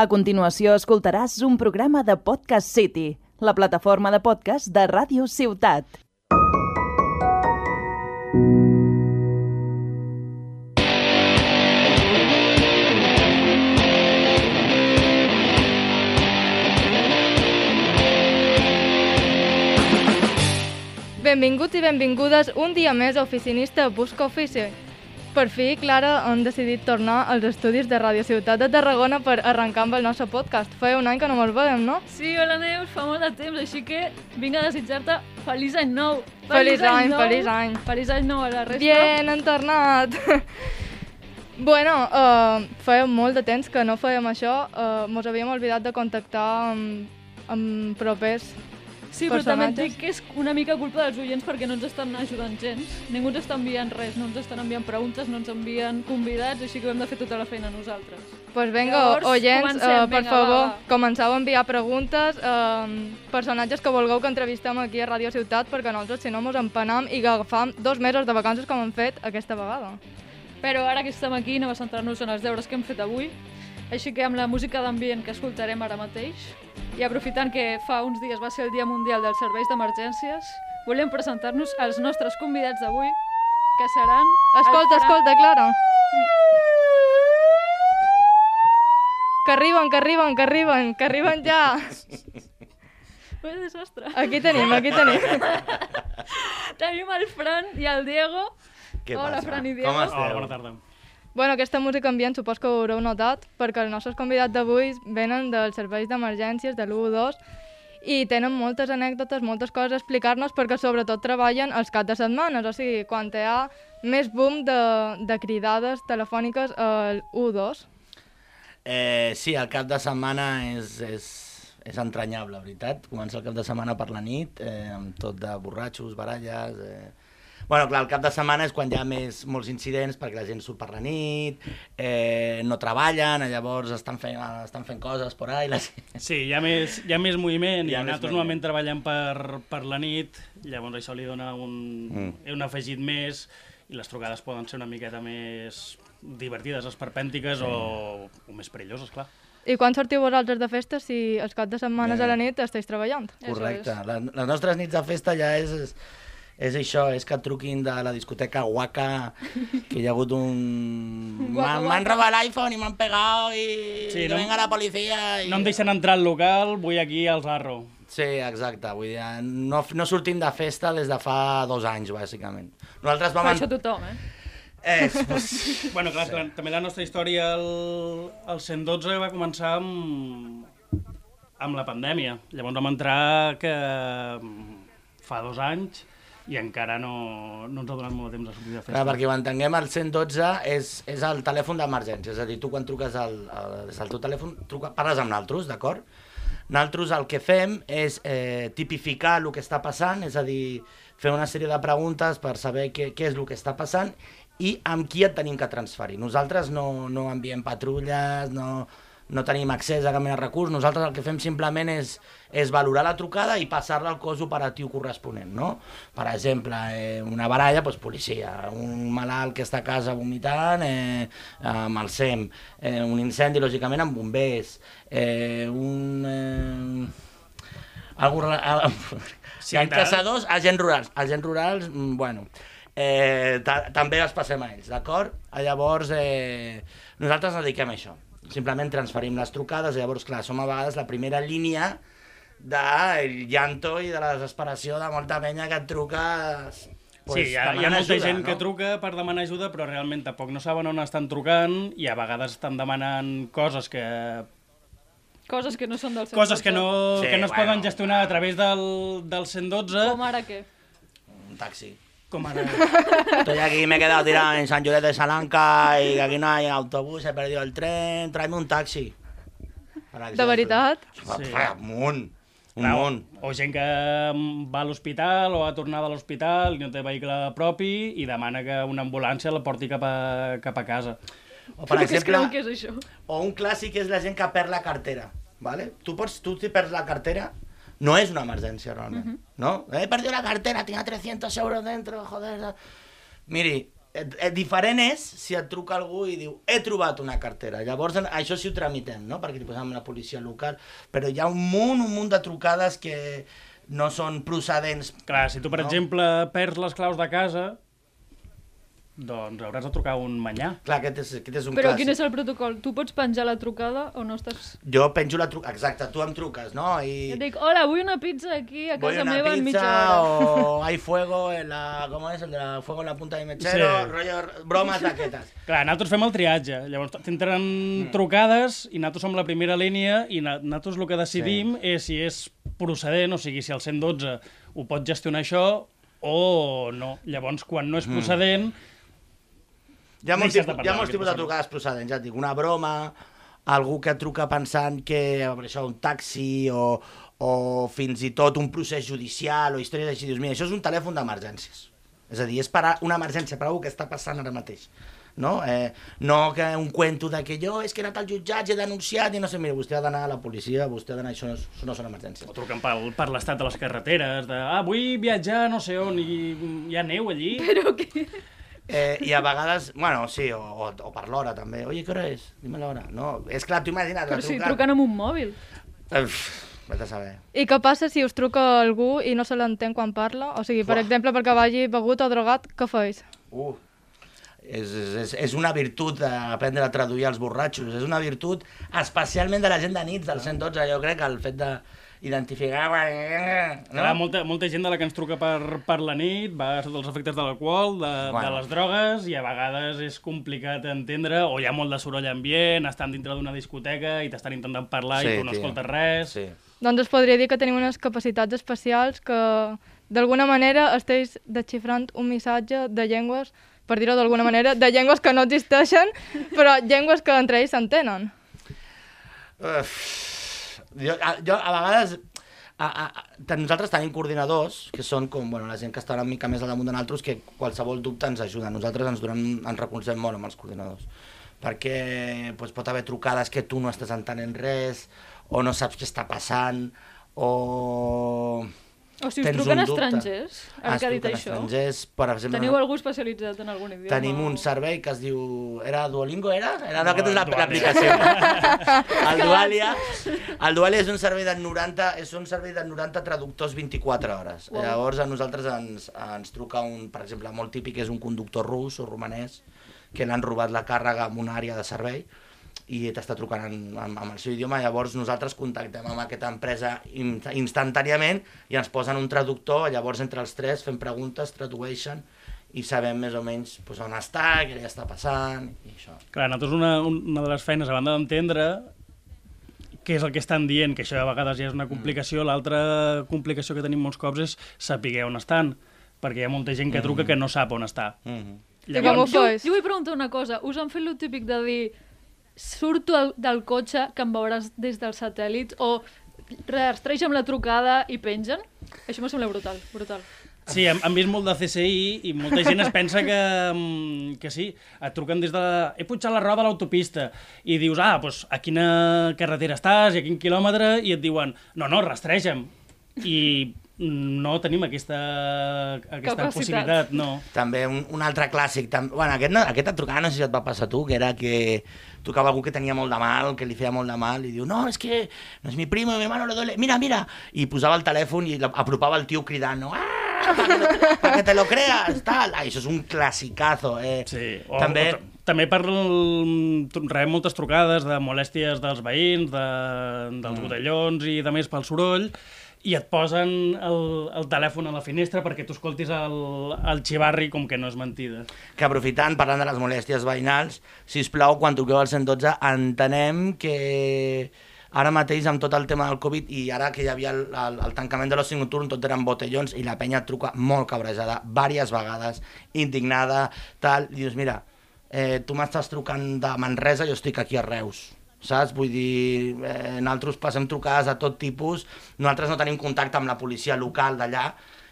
A continuació escoltaràs un programa de Podcast City, la plataforma de podcast de Ràdio Ciutat. Benvinguts i benvingudes un dia més a Oficinista Busca Ofici. Per fi, Clara, hem decidit tornar als estudis de Radio Ciutat de Tarragona per arrencar amb el nostre podcast. Feia un any que no ens veiem, no? Sí, hola Neus, fa molt de temps, així que vinc a desitjar-te feliç any nou. Feliç any, nou. feliç any. Feliç any nou a la resta. Bien, hem tornat! bueno, uh, feia molt de temps que no fèiem això. Uh, mos havíem oblidat de contactar amb, amb propers Sí, però també et dic que és una mica culpa dels oients perquè no ens estan ajudant gens. Ningú ens està enviant res, no ens estan enviant preguntes, no ens envien convidats, així que ho hem de fer tota la feina nosaltres. Pues venga, Llavors, oients, comencem, uh, per vinga, favor, va, a enviar preguntes, uh, personatges que vulgueu que entrevistem aquí a Ràdio Ciutat, perquè nosaltres, si no, mos empanam i que agafam dos mesos de vacances com hem fet aquesta vegada. Però ara que estem aquí anem a centrar-nos en els deures que hem fet avui, així que amb la música d'ambient que escoltarem ara mateix, i aprofitant que fa uns dies va ser el Dia Mundial dels Serveis d'Emergències, volem presentar-nos als nostres convidats d'avui, que seran... Escolta, Fran- escolta, Clara. Que arriben, que arriben, que arriben, que arriben ja. Vaya desastre. Aquí tenim, aquí tenim. Tenim el Fran i el Diego. Què Hola, passa? Fran i Diego. Com esteu? Hola, bona tarda. Bueno, aquesta música ambient supos que ho haureu notat, perquè els nostres convidats d'avui venen dels serveis d'emergències de l'112 i tenen moltes anècdotes, moltes coses a explicar-nos perquè sobretot treballen els caps de setmanes, o sigui, quan hi ha més boom de, de cridades telefòniques al 112. Eh, sí, el cap de setmana és, és, és entranyable, la veritat. Comença el cap de setmana per la nit, eh, amb tot de borratxos, baralles... Eh... Bueno, clar, el cap de setmana és quan hi ha més, molts incidents perquè la gent surt per la nit, eh, no treballen, llavors estan fent, estan fent coses por ahí. Les... Sí, hi ha més, hi ha més moviment Hi i ha més nosaltres moviment. normalment treballem per, per la nit, llavors això li dona un, Mm. un afegit més i les trucades poden ser una miqueta més divertides, esperpèntiques sí. o, o més perilloses, clar. I quan sortiu vosaltres de festa si els caps de setmanes Bé. a la nit esteu treballant? Correcte. Les, les nostres nits de festa ja és, és, és això, és que et truquin de la discoteca Waka, que hi ha hagut un... M'han robat l'iPhone i m'han pegat i Sí, no- venga la policia. I... No em deixen entrar al local, vull aquí al Zarro. Sí, exacte. Vull dir, no, no sortim de festa des de fa dos anys, bàsicament. Nosaltres vam... Per això tothom, eh? Eh, pues, Bueno, clar, sí. també la nostra història al, al 112 va començar amb, amb la pandèmia. Llavors vam entrar que fa dos anys i encara no, no ens ha donat molt de temps a sortir de festa. Clar, perquè ho entenguem, el 112 és, és el telèfon d'emergència, és a dir, tu quan truques al, al, des del teu telèfon, truca, parles amb naltros, d'acord? Naltros el que fem és eh, tipificar el que està passant, és a dir, fer una sèrie de preguntes per saber què, què és el que està passant i amb qui et tenim que transferir. Nosaltres no, no enviem patrulles, no, no tenim accés a cap mena de recurs, nosaltres el que fem simplement és, és valorar la trucada i passar-la al cos operatiu corresponent, no? Per exemple, eh, una baralla, doncs policia, un malalt que està a casa vomitant, eh, amb el SEM, eh, un incendi, lògicament, amb bombers, eh, un... Eh, algú, al- Sí, tant. caçadors, agents rurals. Agents rurals, mm, bueno, eh, ta també els passem a ells, d'acord? Llavors, eh, nosaltres dediquem a això. Simplement transferim les trucades, llavors, clar, som a vegades la primera línia del llanto i de la desesperació de molta penya que et truca... Pues, sí, hi ha, hi ha molta ajuda, gent que no? truca per demanar ajuda, però realment tampoc no saben on estan trucant i a vegades estan demanant coses que Coses que no són del 112. coses que no, Sí, que no es bueno. poden gestionar a través del, del 112, Com ara què? Un taxi. Com ara... Estoy aquí, me he quedado tirado en San Lloret de Salanca y que aquí no hay autobús, he perdido el tren, tráeme un taxi. De veritat? Sí. fa un Clar, munt. O gent que mm, va a l'hospital o ha tornat de l'hospital i no té vehicle propi i demana que una ambulància la porti cap a, cap a casa. O, per Però exemple, que és això? o un clàssic és la gent que perd la cartera. ¿vale? Tu, pots, tu si perds la cartera, no és una emergència realment, no? He perdido la cartera, tenía 300 euros dentro, joder. Miri, eh, eh, diferent és si et truca algú i diu he trobat una cartera. Llavors, això sí ho tramitem, no? Perquè li posem la policia local. Però hi ha un munt, un munt de trucades que no són procedents. Clar, si tu, per No. exemple, perds les claus de casa, doncs hauràs de trucar un manyà. Clar, aquest és, aquest és un Però clàssic. quin és el protocol? Tu pots penjar la trucada o no estàs... Jo penjo la trucada, exacte, tu em truques, no? I... Jo et dic, hola, vull una pizza aquí a Voy casa una meva en mitja pizza hora. o hay fuego en la... ¿Cómo es? El de la fuego en la punta de mechero, Sí. rollo, bromes d'aquestes. Clar, nosaltres fem el triatge. Llavors t'entren Mm. trucades i nosaltres som la primera línia i nosaltres el que decidim sí. és si és procedent, o sigui, si el 112 ho pot gestionar això o no. Llavors, quan no és Mm. Hi ha molts, tipus, parlar hi ha molts tipus de trucades procedents, ja et dic, una broma, algú que truca pensant que això un taxi o, o fins i tot un procés judicial o històries així, dius, mira, això és un telèfon d'emergències. És a dir, és per a una emergència, per a algú que està passant ara mateix. No? Eh, no que un cuento de que jo és que he anat al jutjat, he denunciat i no sé, mira, vostè ha d'anar a la policia, vostè ha d'anar, això no, és- això no són emergències. o truquen per, per l'estat de les carreteres, de, ah, vull viatjar no sé on i hi ha neu allí. Però que... Eh, I a vegades, bueno, sí, o, o, o per l'hora també. Oye, què hora és? Dime l'hora. No, és clar, tu imagina't, Però si truquen amb un mòbil. Uf, Vés a saber. I què passa si us truca algú i no se l'entén quan parla? O sigui, per Uah. exemple, perquè vagi begut o drogat, què feis? Uh, és, és, és, una virtut aprendre a traduir els borratxos. És una virtut especialment de la gent de nits, del 112. Jo crec que el fet d'identificar... No? Hi ha molta, molta gent de la que ens truca per, per la nit, va sota els efectes de l'alcohol, de, bueno. de les drogues, i a vegades és complicat d'entendre, o hi ha molt de soroll ambient, estan dintre d'una discoteca i t'estan intentant parlar i tu no tio. escoltes res. Sí. Doncs es podria dir que tenim unes capacitats especials que d'alguna manera esteu desxifrant un missatge de llengües, per dir-ho d'alguna manera, de llengües que no existeixen, però llengües que entre ells s'entenen. Uf, jo, a, jo a vegades... A, a, a, nosaltres tenim coordinadors, que són com bueno, la gent que està una mica més al damunt de nosaltres, que qualsevol dubte ens ajuda. Nosaltres ens, donem, ens recolzem molt amb els coordinadors, perquè doncs, pot haver trucades que tu no estàs entenent res, o no saps què està passant, o... O si us Tens truquen estrangers, ara Es que ha dit això, estrangers, per exemple... teniu algú especialitzat en algun idioma? Tenim un servei que es diu... Era Duolingo, era? era no, No, aquesta és l'aplicació. el Dualia, el Dualia és un servei de 90, és un servei de 90 traductors 24 hores. Uau. Llavors a nosaltres ens, ens truca un, per exemple, molt típic és un conductor rus o romanès que l'han robat la càrrega en una àrea de servei i t'està trucant en, en, amb el seu idioma, llavors nosaltres contactem amb aquesta empresa in, instantàniament i ens posen un traductor, llavors entre els tres fem preguntes, tradueixen i sabem més o menys pues, on està, què li està passant i això. Clar, nosaltres una, una de les feines, a banda d'entendre què és el que estan dient, que això a vegades ja és una complicació, l'altra complicació que tenim molts cops és saber on estan, perquè hi ha molta gent que truca que no sap on està. Mm -hmm. Llavors, Jo, jo vull preguntar una cosa. Us han fet lo típic de dir surto del, cotxe que em veuràs des del satèl·lit o rastreja amb la trucada i pengen? Això me sembla brutal, brutal. Sí, hem, hem vist molt de CSI i molta gent es pensa que, mm, que sí, et truquen des de... La... He pujat la roda de l'autopista i dius, ah, doncs a quina carretera estàs i a quin quilòmetre i et diuen, no, no, rastreja'm. I no tenim aquesta, aquesta Capacitat. possibilitat, no. També un, un altre clàssic, tam... bueno, aquest, no- aquesta trucada no sé si et va passar a tu, que era que tocava algú que tenia molt de mal, que li feia molt de mal, i diu, no, és que no és mi primo, mi hermano le duele, mira, mira, i posava el telèfon i apropava el tio cridant, no, ah, para que, lo- pa que te lo creas, tal, ah, això és un classicazo, eh. Sí, o, També- o, també per el, rebem moltes trucades de molèsties dels veïns, de, dels mm. botellons i de més pel soroll, i et posen el, el telèfon a la finestra perquè tu escoltis el, el xivarri com que no és mentida. que aprofitant, parlant de les molèsties veïnals, si us plau, quan truqueu al 112, entenem que ara mateix amb tot el tema del Covid i ara que hi havia el, el, el tancament de l'oci nocturn, tot eren botellons i la penya truca molt cabrejada, diverses vegades, indignada, tal, i dius, mira, eh, tu m'estàs trucant de Manresa, jo estic aquí a Reus, saps? Vull dir, eh, nosaltres passem trucades de tot tipus, nosaltres no tenim contacte amb la policia local d'allà,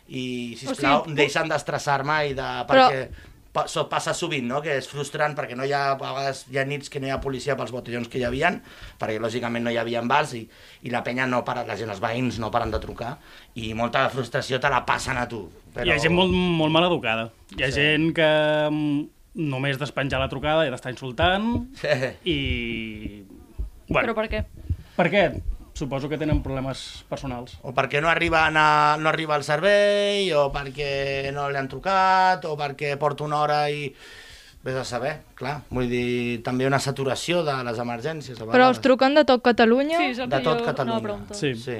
i, sisplau, O sigui, deixen d'estressar-me i de... Però- perquè pa- so- passa sovint, no? que és frustrant perquè no hi ha, a vegades hi ha nits que no hi ha policia pels botellons que hi havien, perquè lògicament no hi havia bars i, i la penya no para, la gent, els veïns no paren de trucar i molta frustració te la passen a tu. Però... Hi ha gent molt, molt mal educada. Hi ha Sí. gent que mm, només despenjar la trucada i t'està insultant Sí. i... Bueno, Però per què? per què? Suposo que tenen problemes personals. O perquè no arriben a, no arriba al servei, o perquè no li han trucat, o perquè porta una hora i... Vés a saber, clar. Vull dir, també una saturació de les emergències. Però us truquen de tot Catalunya? Sí, és el De que tot jo Catalunya. preguntar. Sí. Sí.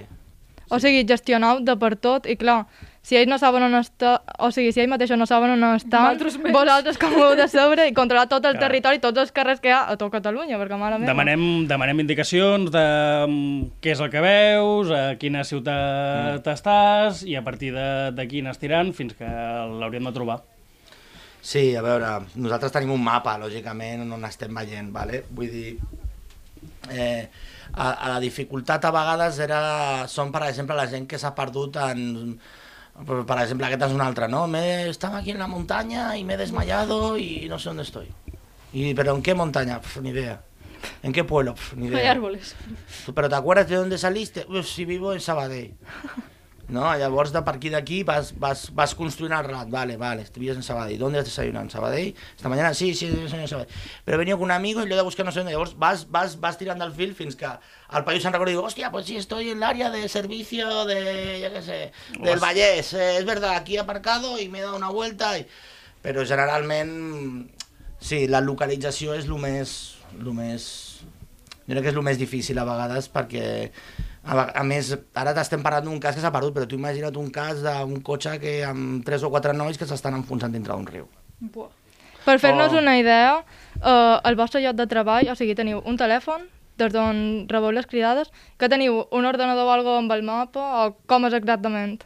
O sigui, gestionau de per tot, i clar, si ells no saben on està, o sigui, si ells mateixos no saben on estan, Vosaltres com ho heu de saber i controlar tot el Clar. territori, tots els carrers que hi ha a tot Catalunya, perquè mare meva. Demanem, demanem indicacions de mm, què és el que veus, a quina ciutat Mm. estàs, i a partir de- d'aquí anar estirant fins que l'hauríem de trobar. Sí, a veure, nosaltres tenim un mapa, lògicament, on estem veient, vale? vull dir, eh, a, a la dificultat a vegades era, són, per exemple, la gent que s'ha perdut en... Per per exemple, aquest és un altre, ¿no? Me, estaba aquí en la montaña y me he desmayado y no sé dónde estoy. Y, ¿Pero en qué montaña? Pff, ni idea. ¿En qué pueblo? Ni idea. árboles. ¿Pero te acuerdas de dónde saliste? Uf, si vivo en Sabadell. No, llavors de aquí d'aquí vas, vas, vas construint el relat. Vale, vale, vives en Sabadell. ¿Dónde has desayunado? ¿En Sabadell? Esta mañana sí, sí, desayuné en Sabadell. Pero he venido con un amigo y lo he de buscar no sé dónde. Llavors vas, vas, vas tirando al fil fins que el país se'n recorda i diu, hòstia, pues sí, estoy en el área de servicio de, yo qué sé, del Hòstia. Vallès. Eh, es verdad, aquí he aparcado y me he dado una vuelta. I... Però generalment, sí, la localització és el més, el més jo crec que és el més difícil a vegades perquè a, ve- a més, ara t'estem parlant d'un cas que s'ha perdut, però tu imagina't un cas d'un cotxe que amb tres o quatre nois que s'estan enfonsant dintre d'un riu. Buah. Per fer-nos Oh. una idea, eh, el vostre lloc de treball, o sigui, teniu un telèfon des d'on rebeu les cridades, que teniu un ordenador o algo amb el mapa, o com és exactament?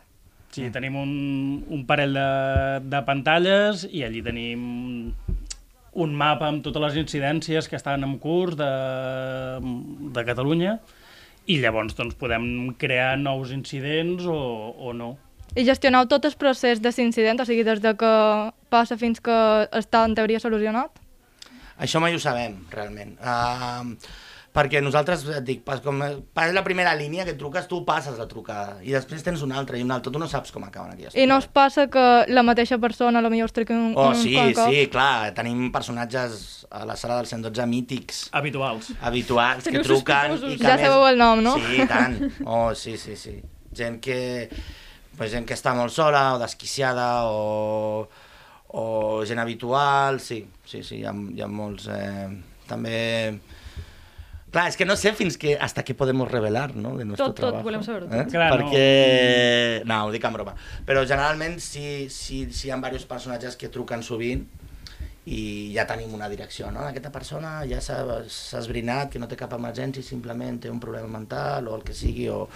Sí, tenim un, un parell de, de pantalles i allí tenim un mapa amb totes les incidències que estan en curs de, de Catalunya i llavors doncs, podem crear nous incidents o, o no. I gestioneu tot el procés de l'incident, o sigui, des de que passa fins que està en teoria solucionat? Això mai ho sabem, realment. Uh, perquè nosaltres, et dic, pas, com pas la primera línia que truques, tu passes la trucada, i després tens una altra i una altra, tu no saps com acaben aquelles I no us passa que la mateixa persona potser us truqui un, Oh, un sí, cop? sí, clar, tenim personatges a la sala del 112 mítics, Habituals. habituals, que truquen... I que Ja a més- sabeu el nom, no? Sí, tant. Oh, sí, sí, sí. Gent que, pues, gent que està molt sola o desquiciada o, o gent habitual, sí, sí, sí, hi ha, hi ha molts... Eh, també... Clar, és que no sé fins que hasta qué podemos revelar, ¿no? De nuestro Tot, tot, trabajo. volem saber-ho tot. Eh? Clar, no. Perquè... No. ho dic en broma. Però generalment sí, sí, sí hi ha diversos personatges que truquen sovint i ja tenim una direcció, no? Aquesta persona ja s'ha s'ha esbrinat que no té cap emergència, simplement té un problema mental o el que sigui, o...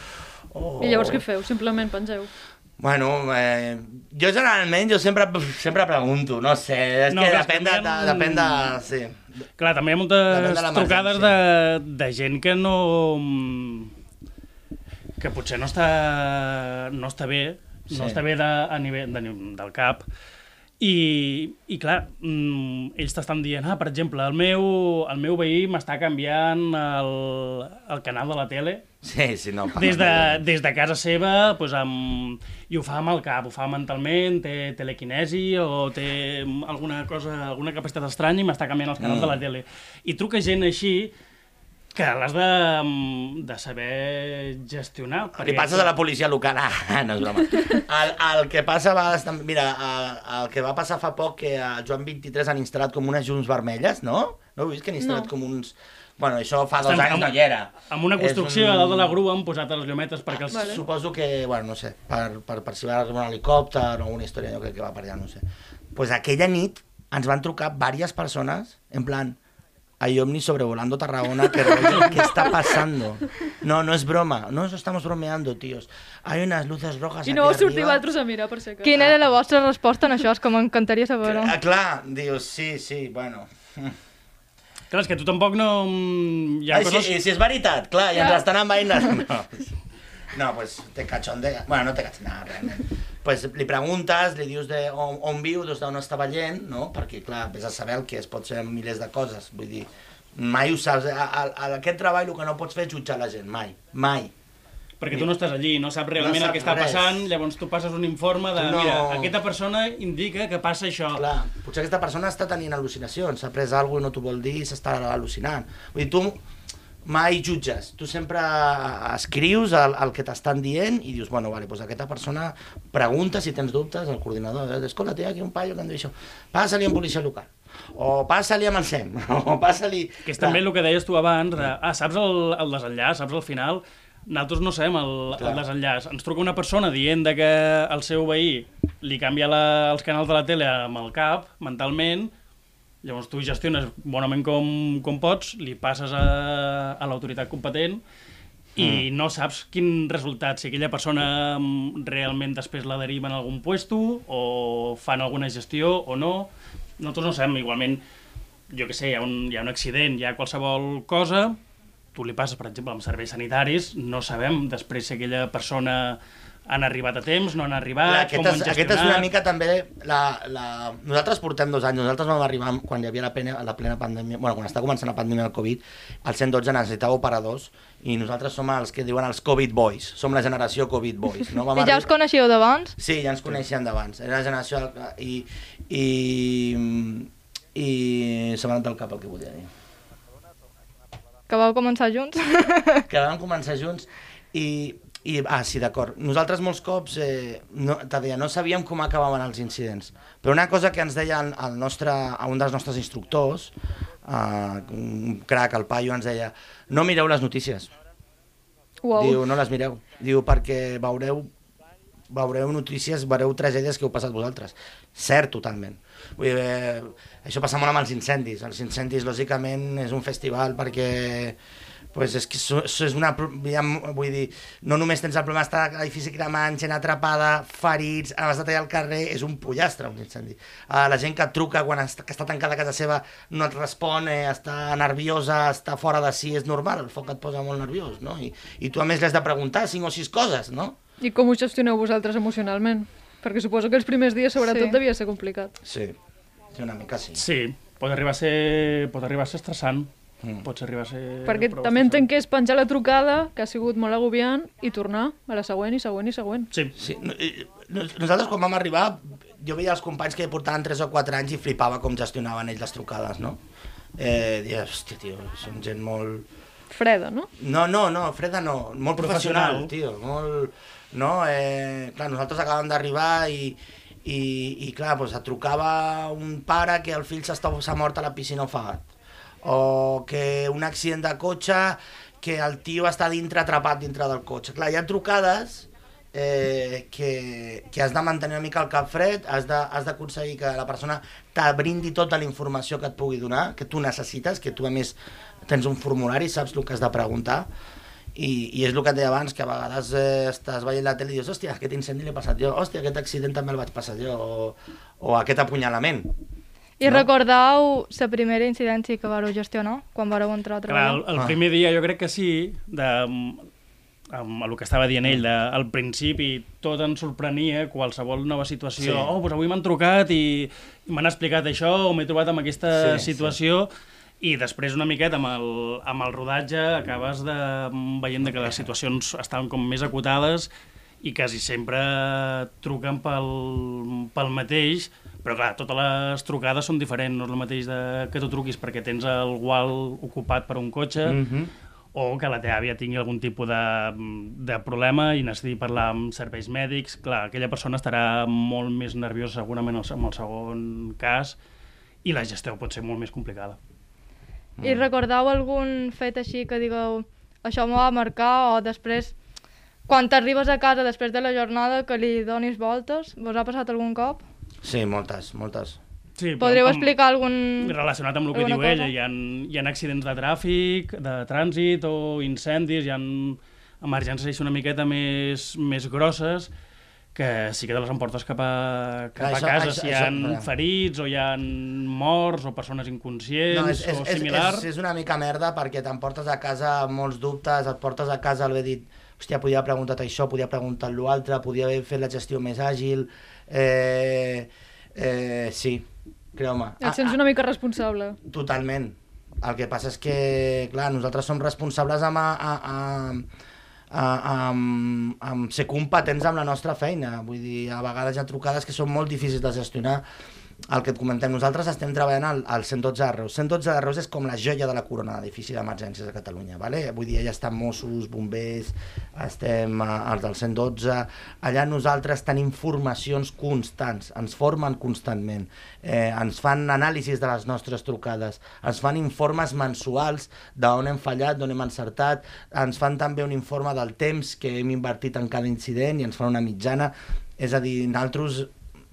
o... I llavors què feu? Simplement pengeu. Bueno, eh, jo generalment jo sempre, sempre pregunto, no sé, és No, que depèn de, de, depèn de... Sí. Clar, també hi ha moltes de trucades de, de gent que no... que potser no està, no està bé, Sí. no està bé de, a nivell de, del cap, i, i clar, mm, ells t'estan dient, ah, per exemple, el meu, el meu veí m'està canviant el, el canal de la tele Sí, sí, no. des de, des de casa seva pues, amb, i ho fa amb el cap, ho fa mentalment, té telequinesi o té alguna cosa, alguna capacitat estranya i m'està canviant els canals Mm. de la tele. I truca gent així que l'has de, de saber gestionar. Li passes a la policia local. Ah, no és broma. El, el que passa a vegades... també- Mira, el, el que va passar fa poc que al Joan 23 han instal·lat com unes llums vermelles, no? No heu vist que han instal·lat No. com uns... Bueno, això fa dos Estan anys amb- no hi era. Amb una construcció un- a dalt de la grua han posat les llumetes perquè els... Vale. Suposo que, bueno, no sé, per, per, per si va arribar un helicòpter o alguna història, jo crec que va per allà, no sé. pues aquella nit ens van trucar varias personas, en plan, hay ovnis sobrevolando Tarragona, que rollo, ¿qué está pasando? No, no es broma, no nos estamos bromeando, tíos. Hay unas luces rojas I aquí no vau sortir arriba. vosaltres a mirar, per si acaso. Quina era la vostra resposta en això? És que m'encantaria saber-ho. Ah, clar, dius, sí, sí, bueno. Clar, és que tu tampoc no... Hi ha Ai, coses... si, si és veritat, clar, i ens Ja. l'estan envaint. No. no, pues te cachondea. Bueno, no te cachondea, realment. Pues, li preguntes, li dius de on, on viu, des d'on està veient, no? perquè clar, vés a saber el que es pot ser milers de coses, vull dir, mai ho saps, a, a, a aquest treball el que no pots fer és jutjar la gent, mai, mai. Perquè tu no estàs allí, no saps realment No el que saps està res. passant, llavors tu passes un informe de, no- mira, aquesta persona indica que passa això. Clar, potser aquesta persona està tenint al·lucinacions, s'ha pres alguna cosa i no t'ho vol dir i s'està al·lucinant. Vull dir, tu mai jutges, tu sempre escrius el, el que t'estan dient i dius, bueno, vale, doncs aquesta persona pregunta si tens dubtes al coordinador, eh, escolta, té aquí un paio que em diu això, passa-li amb policia local, o passa-li amb el SEM, o passa-li... Que és també el que deies tu abans, de, ah, saps el, el desenllaç, saps el final? Nosaltres no sabem el, Clar. el desenllaç. Ens truca una persona dient de que el seu veí li canvia la, els canals de la tele amb el cap, mentalment, llavors tu gestiones bonament com, com pots, li passes a, a l'autoritat competent i mm. no saps quin resultat, si aquella persona mm, realment després la deriva en algun puesto o fan alguna gestió o no. Nosaltres no sabem, igualment, jo que sé, hi ha un, hi ha un accident, hi ha qualsevol cosa, tu li passes, per exemple, amb serveis sanitaris, no sabem després si aquella persona han arribat a temps, no han arribat, com aquesta, ho han és, aquesta és una mica també la, la... Nosaltres portem dos anys, nosaltres vam arribar quan hi havia la plena, la plena pandèmia, bueno, quan està començant la pandèmia del Covid, el 112 necessitava operadors i nosaltres som els que diuen els Covid Boys, som la generació Covid Boys. No? Vam I ja us coneixíeu d'abans? Sí, ja ens coneixien d'abans. Era la generació... I, i, i se m'ha anat del cap el que volia dir. Que vau començar junts? que vam començar junts i, i ah, sí, d'acord. Nosaltres molts cops, eh, no, te deia, no sabíem com acabaven els incidents, però una cosa que ens deia el, el nostre, a un dels nostres instructors, eh, un crac, el paio, ens deia, no mireu les notícies. Uau. Diu, no les mireu. Diu, perquè veureu veureu notícies, veureu tragèdies que heu passat vosaltres. Cert, totalment. Vull dir, eh, això passa molt amb els incendis. Els incendis, lògicament, és un festival perquè pues és que això això és una... ha, vull dir, no només tens el problema d'estar a l'edifici cremant, gent atrapada, ferits, has de tallar al carrer, és un pollastre, un incendi. Uh, la gent que et truca quan està, que està tancada a casa seva no et respon, eh, està nerviosa, està fora de si, és normal, el foc et posa molt nerviós, no? I, i tu a més li has de preguntar cinc o sis coses, no? I com ho gestioneu vosaltres emocionalment? Perquè suposo que els primers dies, sobretot, Sí. devia ser complicat. Sí, sí una mica sí. Sí, pot arribar a ser, pot arribar a ser estressant. Mm. Pots arribar a ser... Perquè també entenc que és penjar la trucada, que ha sigut molt agobiant, i tornar a la següent i següent i següent. Sí, Sí, nos- nosaltres quan vam arribar, jo veia els companys que portaven 3 o 4 anys i flipava com gestionaven ells les trucades, no? Eh, dia, hòstia, tio, són gent molt... Freda, no? No, no, no, Freda no, molt professional, Professional. tio, molt... No, eh, clar, nosaltres acabàvem d'arribar i, i, i clar, doncs et trucava un pare que el fill s'ha mort a la piscina ofegat o que un accident de cotxe que el tio està dintre atrapat dintre del cotxe. Clar, hi ha trucades eh, que, que has de mantenir una mica el cap fred, has d'aconseguir que la persona te brindi tota la informació que et pugui donar, que tu necessites, que tu a més tens un formulari, saps el que has de preguntar, i, i és el que et deia abans, que a vegades eh, estàs veient la tele i dius, hòstia, aquest incendi l'he passat jo, hòstia, aquest accident també el vaig passar jo, o, o aquest apunyalament. I No? recordau la primera incidència que vareu gestionar quan vareu entrar a Clar, treballar? el, el Ah. primer dia jo crec que sí, de, amb el que estava dient ell, de, al principi tot ens sorprenia, qualsevol nova situació, Sí. oh, doncs avui m'han trucat i, i m'han explicat això, o m'he trobat amb aquesta Sí, situació, i després una miqueta amb el, amb el rodatge acabes de, veient de que les situacions estaven com més acotades i quasi sempre truquen pel, pel mateix, però clar, totes les trucades són diferents, no és el mateix de, que tu truquis perquè tens el gual ocupat per un cotxe, Mm -hmm. o que la teva àvia tingui algun tipus de, de problema i necessiti parlar amb serveis mèdics, clar, aquella persona estarà molt més nerviosa segurament en el segon cas i la gestió pot ser molt més complicada. I recordau algun fet així que digueu això m'ho va marcar o després quan t'arribes a casa després de la jornada que li donis voltes? Vos ha passat algun cop? Sí, moltes, moltes. Sí, Podríeu amb- explicar algun... Relacionat amb el que diu cosa? ella, hi ha, hi ha accidents de tràfic, de trànsit o incendis, hi ha emergències una miqueta més, més grosses que sí que te les emportes cap a, cap Clar, a això- casa això- si hi això- ha clar. ferits o hi ha morts o persones inconscients No, és, és, o és, similar. és, és una mica merda perquè t'emportes a casa molts dubtes, et portes a casa l'haver dit hòstia, podia haver preguntat això, podia haver preguntat l'altre, podia haver fet la gestió més àgil... Eh, eh, sí, creu-me. Et sents una mica responsable. Totalment. El que passa és que, clar, nosaltres som responsables amb, a, a, a, a, amb, amb ser competents amb la nostra feina. Vull dir, a vegades hi ha trucades que són molt difícils de gestionar. El que et comentem, nosaltres estem treballant al, al 112 de Reus. 112 de Reus és com la joia de la corona d'edifici d'emergències de Catalunya. Vale? Vull dir, allà estan Mossos, bombers, estem eh, els del 112... Allà nosaltres tenim formacions constants, ens formen constantment, eh, ens fan anàlisis de les nostres trucades, ens fan informes mensuals d'on hem fallat, d'on hem encertat, ens fan també un informe del temps que hem invertit en cada incident i ens fan una mitjana. És a dir, nosaltres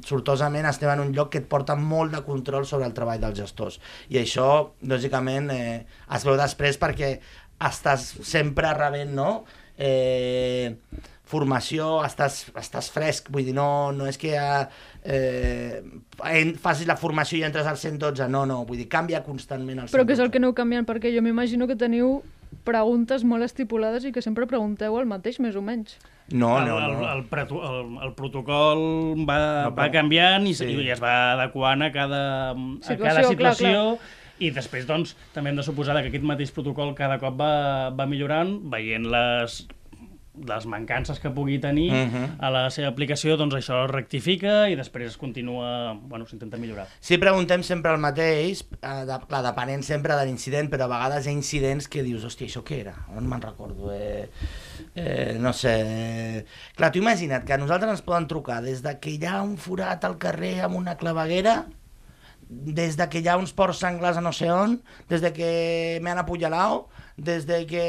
sortosament estem en un lloc que et porta molt de control sobre el treball dels gestors. I això, lògicament, eh, es veu després perquè estàs sempre rebent, no?, eh, formació, estàs, estàs fresc, vull dir, no, no és que eh, en, facis la formació i entres al 112, no, no, vull dir, canvia constantment el 112. Però què és el que aneu canviant? Perquè jo m'imagino que teniu preguntes molt estipulades i que sempre pregunteu el mateix, més o menys. No, el, no, el, no. el, preto, el, el protocol va, No, va canviant i, sí. i es va adequant a cada a Situació, cada clar, situació clar. i després doncs, també hem de suposar que aquest mateix protocol cada cop va, va millorant veient les les mancances que pugui tenir Mhm. a la seva aplicació, doncs això es rectifica i després es continua, bueno, s'intenta millorar. Sí, preguntem sempre el mateix, eh, de, clar, depenent sempre de l'incident, però a vegades hi ha incidents que dius, hòstia, això què era? On me'n recordo? Eh, eh, no sé... Eh... Clar, tu imagina't que a nosaltres ens poden trucar des de que hi ha un forat al carrer amb una claveguera, des de que hi ha uns porcs senglars a no sé on, des de que m'han apunyalat, des de que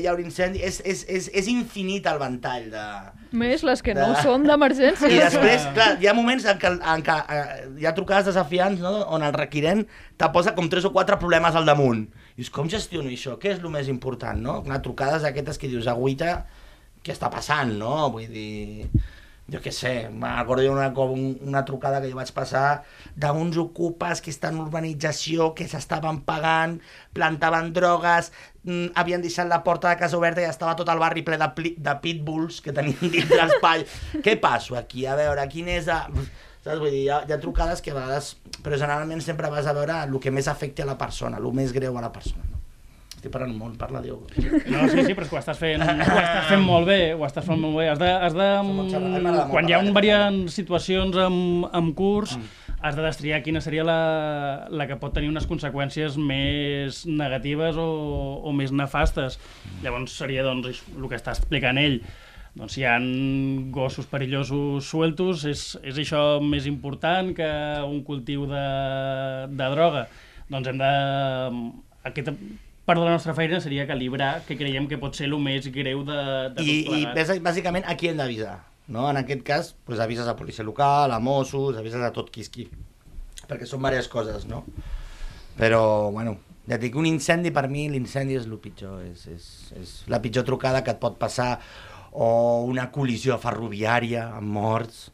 hi ha un incendi... És, és, és, és infinit el ventall de, Més les que no De- són d'emergència. i després, clar, hi ha moments en què, en què eh, hi ha trucades desafiants no? on el requirent te posa com tres o quatre problemes al damunt. I dius, com gestiono això? Què és el més important, no? Clar, trucades aquestes que dius, agüita, què està passant, no? Vull dir, jo què sé, recordo jo una, trucada que jo vaig passar d'uns ocupes que estan en urbanització, que s'estaven pagant, plantaven drogues, mm, havien deixat la porta de casa oberta i estava tot el barri ple de, de pitbulls que tenien dins l'espai. Què passo aquí? A veure, quin és... A... Saps? Vull dir, hi ha, hi ha trucades que a vegades... Però generalment sempre vas a veure el que més afecti a la persona, el més greu a la persona. No? Estic parlant molt, parla Diogo. No, sí, sí, però és que ho estàs fent, ho estàs fent molt bé, ho estàs fent molt bé. Has de, has de, molt quan hi ha un variant situacions en, en curs, Mm. has de destriar quina seria la, la que pot tenir unes conseqüències més negatives o, o més nefastes. Llavors seria doncs, el que està explicant ell. Doncs si hi ha gossos perillosos sueltos, és, és això més important que un cultiu de, de droga. Doncs hem de... Aquesta part de la nostra feina seria calibrar que creiem que pot ser el més greu de, de I, tot i plegat. bàs- bàsicament a qui hem d'avisar? No? En aquest cas, pues, avises a policia local, a Mossos, avises a tot qui és qui. Perquè són diverses coses, no? Però, bueno, ja dic, un incendi per mi, l'incendi és el pitjor, és, és, és la pitjor trucada que et pot passar, o una col·lisió ferroviària amb morts,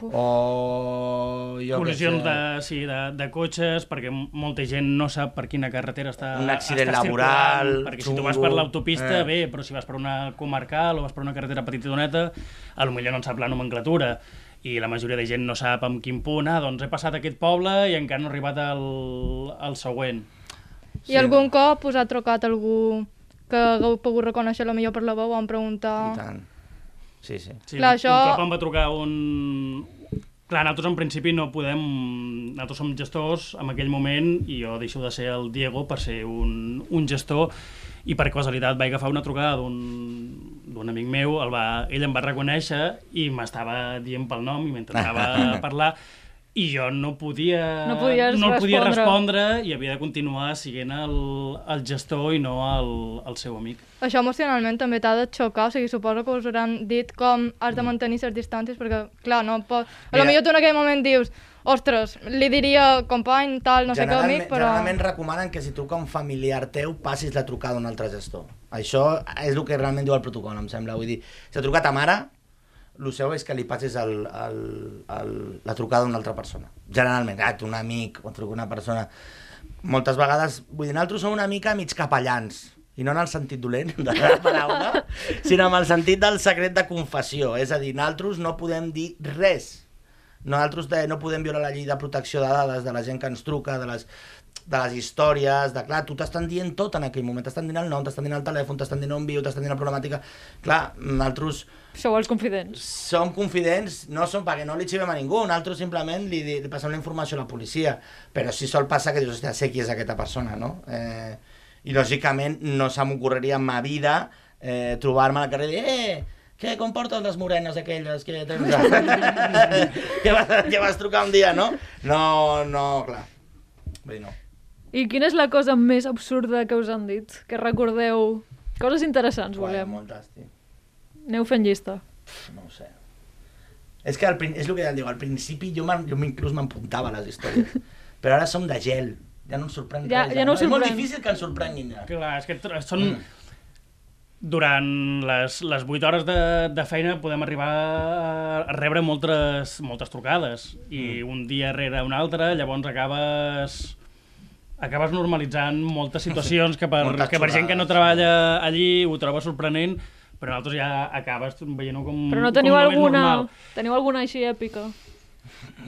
o... Jo què Col·lisions sé. de, sí, de, de cotxes, perquè molta gent no sap per quina carretera està Un accident està laboral, perquè si tu vas xungo, per l'autopista, eh. bé, però si vas per una comarcal o vas per una carretera petitoneta, a lo millor no en sap la nomenclatura i la majoria de gent no sap en quin punt, ah, doncs he passat aquest poble i encara no he arribat al, al següent. I algun cop us ha trucat algú que hagueu pogut reconèixer la millor per la veu o em I preguntar... tant. Sí, sí. Sí, Clar, un, això- un cop em va trucar un... Clar, nosaltres en principi no podem... Nosaltres som gestors en aquell moment i jo deixo de ser el Diego per ser un, un gestor i per casualitat vaig agafar una trucada d'un d'un amic meu, el va, ell em va reconèixer i m'estava dient pel nom i m'intentava parlar i jo no podia, No podies no el podia respondre. respondre i havia de continuar siguent el, el gestor i no el, el seu amic. Això emocionalment també t'ha de xocar, o sigui, suposo que us hauran dit com has de mantenir certes distàncies, perquè, clar, no pot... A lo millor tu en aquell moment dius, ostres, li diria company, tal, no sé què, amic, però... generalment recomanen que si truca un familiar teu passis la trucada a un altre gestor. Això és el que realment diu el protocol, em sembla. Vull dir, si ha trucat ta mare, el seu és que li passis el, el, el, la trucada a una altra persona. Generalment, ah, un amic o truco a una persona. Moltes vegades, vull dir, nosaltres som una mica mig capellans, i no en el sentit dolent de la paraula, sinó en el sentit del secret de confessió. És a dir, nosaltres no podem dir res. Nosaltres de, no podem violar la llei de protecció de dades de la gent que ens truca, de les, de les històries, de clar, tu t'estan dient tot en aquell moment, t'estan dient el nom, t'estan dient el telèfon, t'estan dient on viu, t'estan dient la problemàtica... Clar, nosaltres Sou els confidents. som confidents, no som perquè no li xivem a ningú, nosaltres simplement li, li passem la informació a la policia, però sí sol passar que dius, hòstia, sé qui és aquesta persona, no? Eh, I lògicament no se m'ocorreria en ma vida eh, trobar-me al carrer i dir, eh, què comportes les morenes aquelles que tens? que, vas, que vas trucar un dia, no? No, no, clar. Vull dir, no. I quina és la cosa més absurda que us han dit? Que recordeu... Coses interessants, Guai, volem. moltes, tio. Aneu fent llista. No ho sé. És que al, és el que ja et dic, al principi jo, jo inclús m'empuntava les històries, però ara som de gel, ja no em sorprèn Ja- res. ja no us És molt difícil que ens sorprenguin ja. Clar, és que són... Mm. Durant les, les 8 hores de, de feina podem arribar a rebre moltes, moltes trucades i Mm. un dia rere un altre, llavors acabes acabes normalitzant moltes situacions que per, Moltes que per gent que no treballa allí ho troba sorprenent, però nosaltres ja acabes veient-ho com, Però no teniu com alguna... normal. Teniu alguna així èpica?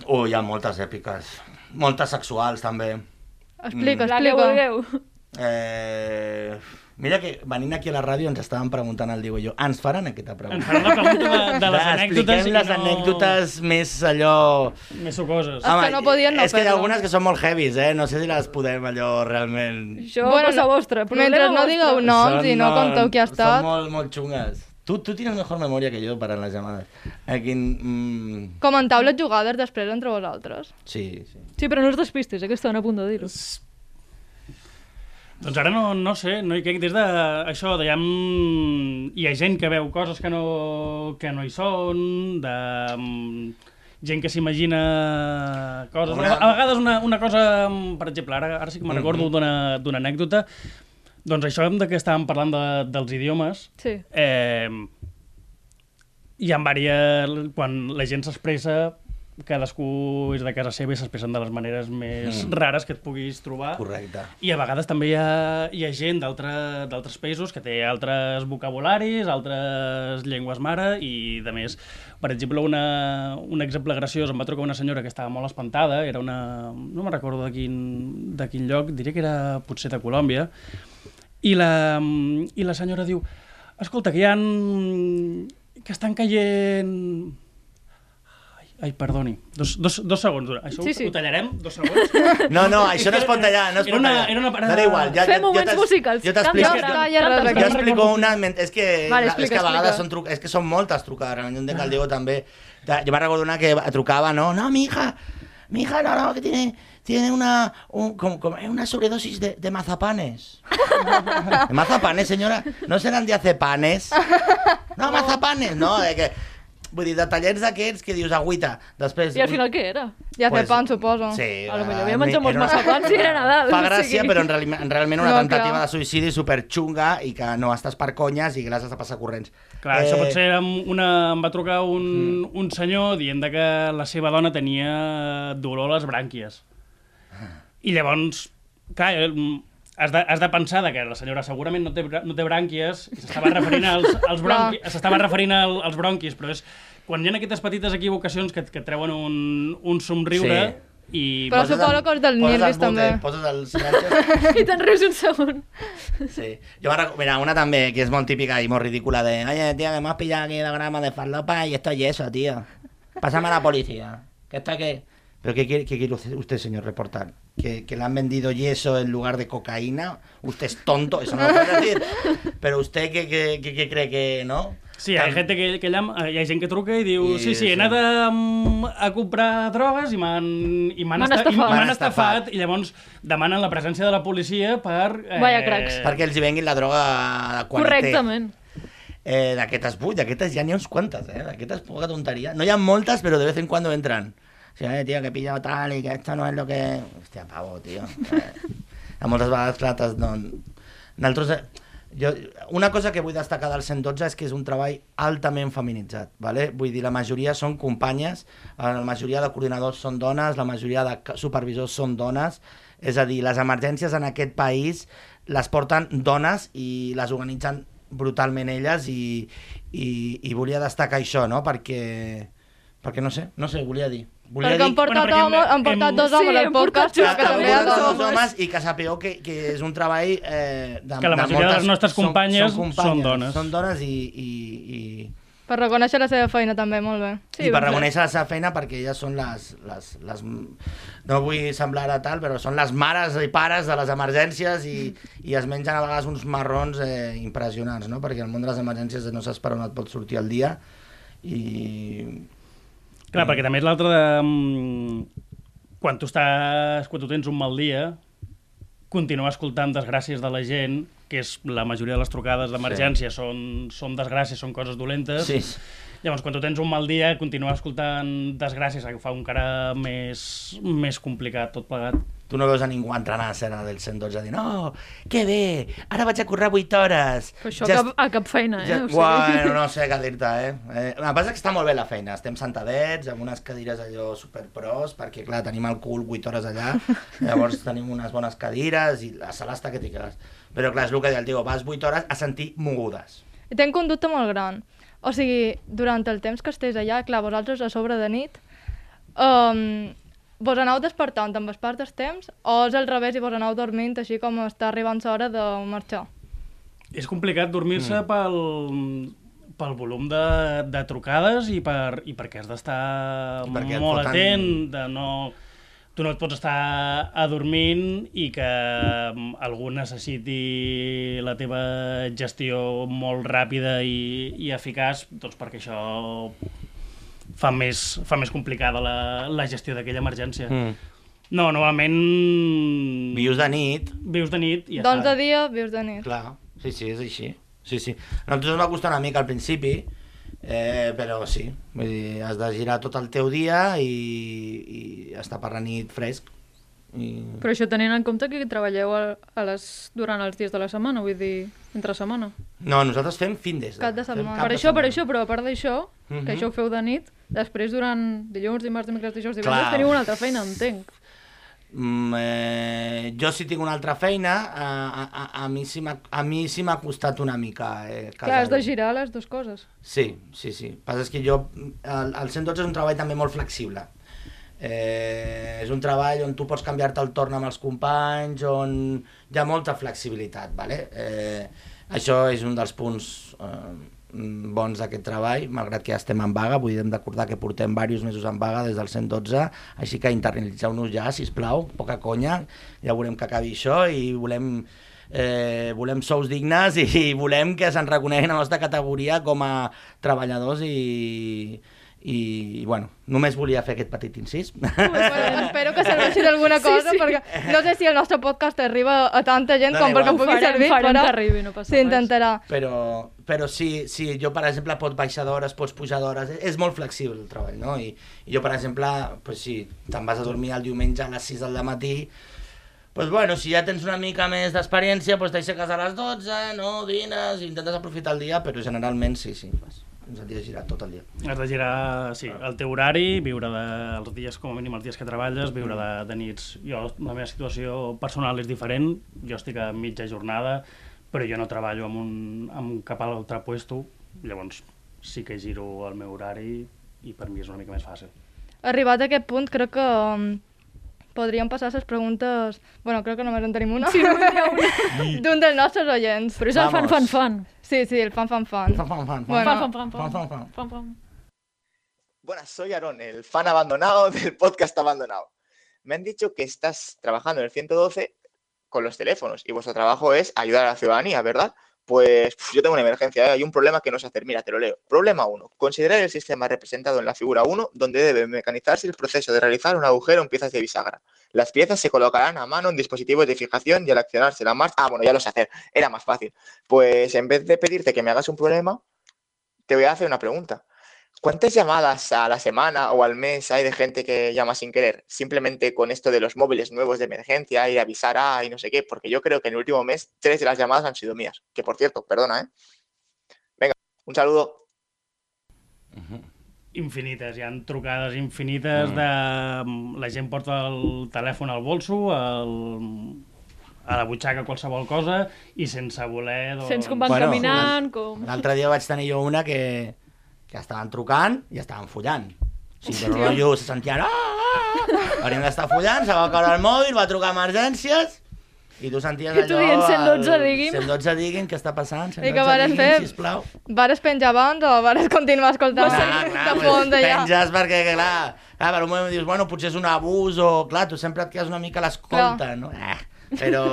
Oh, hi ha moltes èpiques. Moltes sexuals, també. Explica, La que explica. vulgueu. Eh... Mira que venint aquí a la ràdio ens estaven preguntant el Diego i jo, ens faran aquesta Ens pregunta? farà la pregunta de, de les anècdotes Expliquem i les no... anècdotes més allò... més sucoses. Ah, que no podien no és que hi ha algunes que són molt heavies, eh? No sé si les podem allò realment... Això Bueno, cosa vostra. mentre no digueu no. noms i no conteu qui ha estat. Són molt, molt xungues. Tu, tu tienes mejor memoria que yo para las llamadas. Aquí, mm, Comentau les jugades després entre vosaltres. sí, sí. Sí, però no us despistis, eh, que estaven a punt de dir-ho. Doncs ara no, no sé, no hi crec des de això, de, hi, ha, hi ha gent que veu coses que no, que no hi són, de mm, gent que s'imagina coses. Una- A vegades una, una cosa, mm, per exemple, ara, ara sí que me'n recordo d'una d'una anècdota, doncs això de que estàvem parlant de, dels idiomes, Sí. eh, hi ha diverses... Quan la gent s'expressa, cadascú és de casa seva i s'expressen de les maneres més Mm. rares que et puguis trobar. Correcte. I a vegades també hi ha, hi ha gent d'altre- d'altres països que té altres vocabularis, altres llengües mare i de més. Per exemple, una, un exemple graciós, em va trucar una senyora que estava molt espantada, era una... no me'n recordo de quin, de quin lloc, diré que era potser de Colòmbia, i la, i la senyora diu, escolta, que hi ha... que estan caient... Ai, perdoni, dos, dos, dos segons, això Sí, ho, sí. ho tallarem, dos segons. No, no, això no es pot tallar, no es Era pot una- tallar. era una parada- Dona igual, ja, Fem ja, moments t'es- musicals. Jo t'explico... Jo explico una... És que, Vale, la- és explica, que a vegades explica. són, truc, és que són moltes trucades, realment, jo entenc que el Diego també... Ta- Jo me recordo una que trucaba, no, no, mi hija, mi hija, no, no, que tiene, tiene una, un, como, como, una sobredosis de, de mazapanes. ¿De mazapanes, señora? ¿No serán de acepanes? No, mazapanes, no, de que... Vull dir, detallets d'aquests que dius agüita. Després... I al final què era? Ja Pues- fer pan, suposo. Sí. A lo millor eh, havia menjat molts era massapans i era Nadal. Fa gràcia, però en, reali en realment una No, tentativa clar. de suïcidi superxunga i que no estàs per conyes i que l'has de passar corrents. Clar, eh... això pot ser... amb Una, em va trucar un, mm. un senyor dient que la seva dona tenia dolor a les brànquies. I llavors, clar, has de, has de pensar de que la senyora segurament no té, no té brànquies, i s'estava referint als, als bronquis, s'estava referint al, als bronquis, però és quan hi ha aquestes petites equivocacions que, que treuen un, un somriure Sí. i... Però suposo el- que els dels poses el nervis, també. Poses els silencios. I te'n rius un segon. Sí. Jo recu- Mira, una també, que és molt típica i molt ridícula, de Oye, tío, que hemos pillado aquí la grama de farlopa y esto es yeso, tío. Pásame a la policía. ¿Qué está qué? ¿Pero qué quiere, qué quiere usted, señor, reportar? ¿Que, ¿Que le han vendido yeso en lugar de cocaína? ¿Usted es tonto? Eso no lo puede decir. Pero usted, ¿qué, qué, qué, qué cree que no? Sí, hi ha, gent que, que llama, hi ha gent que truca i diu I- sí, sí, he anat a, a comprar drogues i m'han estafat. estafat. estafat i llavors demanen la presència de la policia per... Eh, Vaya cracs. Perquè els hi venguin la droga de qualitat. Correctament. Eh, d'aquestes, ui, d'aquestes ja n'hi ha uns quantes, eh? D'aquestes poca tonteria. No hi ha moltes, però de vez en cuando entran. Sea, eh, tío, que he pillado tal y que esto no es lo que... Hòstia, pavo, tío. Eh, moltes vegades, clar, t'has... No... Nosaltres, eh, jo, una cosa que vull destacar del 112 és que és un treball altament feminitzat, ¿vale? vull dir, la majoria són companyes, eh, la majoria de coordinadors són dones, la majoria de supervisors són dones, és a dir, les emergències en aquest país les porten dones i les organitzen brutalment elles i, i, i volia destacar això, no? Perquè, perquè no sé, no sé, volia dir. Volia Perquè han dir... portat, Bueno, perquè hem- home, han portat hem- dos Sí, homes al hem portat podcast, però que que també dos dos homes. i que sapigueu que, que és un treball eh, de, Que la majoria de les nostres són- companyes són, són dones. Són dones i, i, i, Per reconèixer la seva feina també, molt bé. sí, i per reconèixer la seva feina perquè elles són les, les, les... No vull semblar a tal, però són les mares i pares de les emergències i, i es mengen a vegades uns marrons eh, impressionants, no? Perquè el món de les emergències no saps per on et pot sortir el dia i... Clar, perquè també és l'altre de... mm, Quan tu, estàs, quan tu tens un mal dia, continuar escoltant desgràcies de la gent, que és la majoria de les trucades d'emergència són, són desgràcies, són coses dolentes. Sí. Llavors, quan tu tens un mal dia, continuar escoltant desgràcies que fa encara més, més complicat tot plegat. Tu no veus a ningú entrar a l'escena del 112 dir no, que bé, ara vaig a currar 8 hores. Però això Ja cap, a cap feina, eh? Ja, o sigui... bueno, no sé què dir-te, eh? eh? El que passa és que està molt bé la feina. Estem sentadets, amb unes cadires allò superpros, perquè, clar, tenim el cul 8 hores allà, llavors tenim unes bones cadires i la sala està que t'hi quedes. Però, clar, és el que deia el tio, vas 8 hores a sentir mogudes. I tenc un dubte molt gran. O sigui, durant el temps que estàs allà, clar, vosaltres a sobre de nit, um, vos aneu despertant amb el part del temps o és al revés i vos aneu dormint així com està arribant l'hora de marxar? És complicat dormir-se mm. pel, pel volum de, de trucades i, per, i perquè has d'estar molt foten- atent, de no... Tu no et pots estar adormint i que mm, algú necessiti la teva gestió molt ràpida i, i eficaç, doncs perquè això fa més, fa més complicada la, la gestió d'aquella emergència. Mm. No, normalment... Vius de nit, Vius de nit i ja doncs està. de dia, vius de nit. clar, sí, sí, és així. Sí, sí. A nosaltres ens va costar una mica al principi, eh, però sí, vull dir, has de girar tot el teu dia i, i estar per la nit fresc. I... Però això tenint en compte que treballeu a, a les, durant els dies de la setmana, vull dir, entre setmana. No, nosaltres fem fin des. Cap de setmana. Per de això, per setmana. això, però a part d'això, Mhm. que això ho feu de nit, després durant dilluns, dimarts, dimecres, dijous, divendres, Clar. teniu una altra feina, entenc. Mm, eh, jo si tinc una altra feina, a, a, a, a mi sí m'ha a mi sí m'ha costat una mica eh, Clar, has de girar les dues coses. Sí, sí, sí. El que passa és que jo, el, el 112 és un treball també molt flexible. Eh, és un treball on tu pots canviar-te el torn amb els companys, on hi ha molta flexibilitat, ¿vale? Eh, això és un dels punts eh, bons d'aquest treball, malgrat que ja estem en vaga, vull recordar que portem diversos mesos en vaga des del 112, així que internalitzeu-nos ja, si plau, poca conya, ja veurem que acabi això i volem eh, volem sous dignes i volem que se'n reconeguin la nostra categoria com a treballadors i, i, bueno, només volia fer aquest petit incís. Bueno, espero que serveixi d'alguna cosa, sí, sí. perquè no sé si el nostre podcast arriba a tanta gent No, com perquè pugui Farem- servir, farem però arribi, no passa s'intentarà. però, però sí, sí, jo, per exemple, pots baixar d'hores, pots pujar d'hores, és, és molt flexible el treball, no? I, i jo, per exemple, pues sí, te'n vas a dormir el diumenge a les 6 del matí, pues bueno, si ja tens una mica més d'experiència, pues t'aixeques a les 12, no, dines, intentes aprofitar el dia, però generalment sí, sí, pues, ens has de girar tot el dia. Has de girar, sí, el teu horari, viure de, els dies, com a mínim els dies que treballes, viure de, de nits. Jo, la meva situació personal és diferent, jo estic a mitja jornada, però jo no treballo amb, un, amb cap altre puesto, llavors sí que giro el meu horari i per mi és una mica més fàcil. Arribat a aquest punt, crec que um, podríem passar les preguntes... Bueno, crec que només en tenim una. Sí. D'un dels nostres oients. Però és el fan, fan, fan. Sí, sí, el fan, fan, fan. Fan, fan, fan, fan. Bueno. Fan, fan, fan, Fan, fan, fan. fan. Fan, fan. Buenas, soy Aaron, el fan abandonado del podcast abandonado. Me han dicho que estás trabajando en el 112 con los teléfonos y vuestro trabajo es ayudar a la ciudadanía, ¿verdad? Pues pf, yo tengo una emergencia, ¿eh? hay un problema que no sé hacer. Mira, te lo leo. Problema 1. Considerar el sistema representado en la figura 1, donde debe mecanizarse el proceso de realizar un agujero en piezas de bisagra. Las piezas se colocarán a mano en dispositivos de fijación y al accionarse la marcha... Ah, bueno, ya lo sé hacer. Era más fácil. Pues en vez de pedirte que me hagas un problema, te voy a hacer una pregunta. ¿Cuántas llamadas a la semana o al mes hay de gente que llama sin querer? Simplemente con esto de los móviles nuevos de emergencia y avisar a y no sé qué, porque yo creo que en el último mes tres de las llamadas han sido mías. Que por cierto, perdona, ¿eh? Venga, un saludo. infinites, hi han trucades infinites mm. de... La gent porta el telèfon al bolso, el, a la butxaca qualsevol cosa, i sense voler... Doncs... Sents com van Bueno, caminant, com... L'altre dia vaig tenir jo una que, que estaven trucant i estaven follant. O sigui, però rotllo, se sentien... Ah, ah, ah. Haurien d'estar follant, se va caure el mòbil, va trucar a emergències i tu senties I tu allò... dient, el- 112, digui'm. 112, digui'm, què està passant? 112, I varen digui'm, fer? sisplau. Vares penjar abans o vares continuar escoltant Clar, clar, de fons allà? penges perquè, clar, clar, per un moment dius, bueno, potser és un abús o, clar, tu sempre et quedes una mica a l'escolta, no? Eh, però,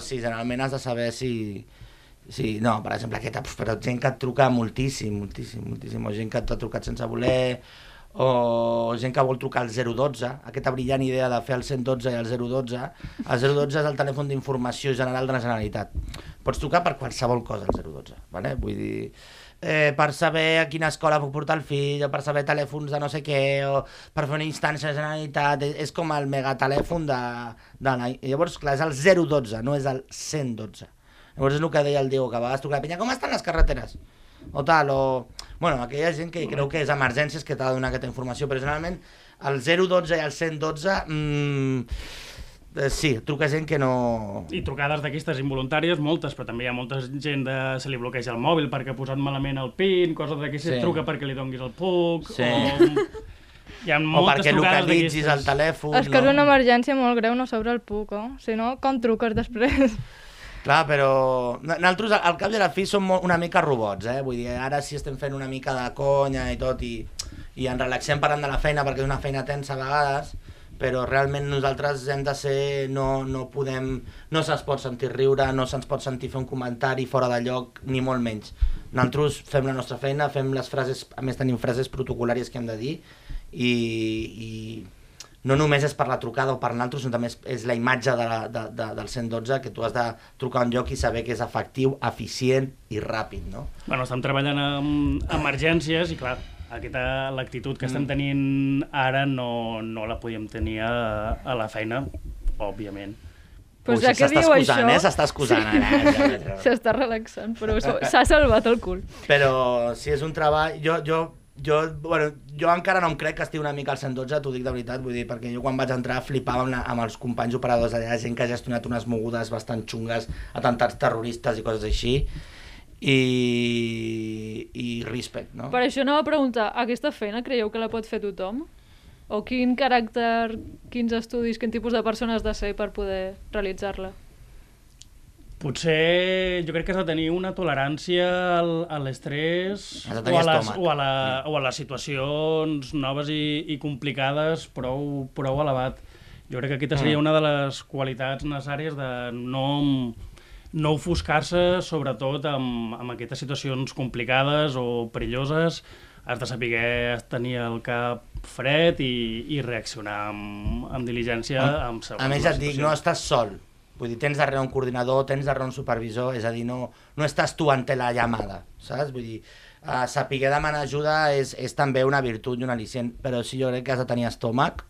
sí, generalment has de saber si... Sí, no, per exemple, aquesta, però gent que et truca moltíssim, moltíssim, moltíssim, o gent que t'ha trucat sense voler, o gent que vol trucar al 012, aquesta brillant idea de fer el 112 i el 012. El 012 és el telèfon d'informació general de la Generalitat. Pots trucar per qualsevol cosa al 012, ¿vale? vull dir, eh, per saber a quina escola puc portar el fill, o per saber telèfons de no sé què, o per fer una instància de Generalitat, és, és com el megatelèfon de, de la... Llavors, clar, és el 012, no és el 112. Llavors és el que deia el Diego, que a vegades truca la penya, com estan les carreteres? o tal, o... Bueno, aquella gent que creu que és emergències que t'ha de donar aquesta informació, però generalment el 012 i el 112, mm, eh, sí, truca gent que no... I trucades d'aquestes involuntàries, moltes, però també hi ha molta gent de... se li bloqueja el mòbil perquè ha posat malament el PIN, coses d'aquestes, Sí. truca perquè li donguis el PUC, Sí. o... Hi ha O perquè localitzis el telèfon, És que és no? una emergència molt greu no saber el puc, oh? Si no, com truques després? Clar, però nosaltres al cap a la fi som una mica robots, eh? Vull dir, ara sí estem fent una mica de conya i tot, i, i ens relaxem parlant de la feina perquè és una feina tensa a vegades, però realment nosaltres hem de ser, no, no podem, no se'ns pot sentir riure, no se'ns pot sentir fer un comentari fora de lloc, ni molt menys. Nosaltres fem la nostra feina, fem les frases, a més tenim frases protocolàries que hem de dir, i, i no només és per la trucada o per nosaltres, sinó també és, és la imatge de la, de, de, del 112, que tu has de trucar a un lloc i saber que és efectiu, eficient i ràpid, no? Bueno, estem treballant amb emergències i, clar, aquesta, l'actitud que estem Mm. tenint ara no, no la podíem tenir a, a la feina, òbviament. Pues ja que s'està diu excusant, això- eh? S'està excusant. Sí. Ara, ja, ja, ja. S'està relaxant, però s'ha salvat el cul. Però si és un treball... Jo, jo, jo, bueno, jo encara no em crec que estigui una mica al 112, t'ho dic de veritat, vull dir, perquè jo quan vaig entrar flipava amb, amb els companys operadors allà, gent que ha gestionat unes mogudes bastant xungues, atentats terroristes i coses així, i, i respect, no? Per això anava a preguntar, aquesta feina creieu que la pot fer tothom? O quin caràcter, quins estudis, quin tipus de persona has de ser per poder realitzar-la? Potser jo crec que has de tenir una tolerància al, a l'estrès o, a les, o, a la, o a les situacions noves i, i complicades prou, prou elevat. Jo crec que aquesta seria Mm. una de les qualitats necessàries de no, no ofuscar-se, sobretot amb, amb aquestes situacions complicades o perilloses. Has de saber tenir el cap fred i, i reaccionar amb, amb diligència, amb A més et dic, no estàs sol. Vull dir, tens darrere un coordinador, tens darrere un supervisor, és a dir, no, no estàs tu ante la llamada, saps? Vull dir, uh, saber demanar ajuda és, és també una virtut i un al·licient, però sí jo crec que has de tenir estómac,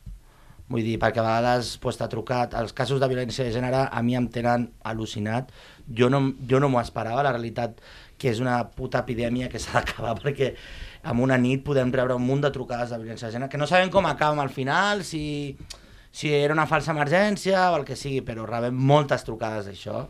vull dir, perquè a vegades pues, t'ha trucat, els casos de violència de gènere a mi em tenen al·lucinat, jo no, jo no m'ho esperava, la realitat que és una puta epidèmia que s'ha d'acabar perquè en una nit podem rebre un munt de trucades de violència de gènere, que no sabem com acabem al final, si, si era una falsa emergència o el que sigui, però rebem moltes trucades d'això,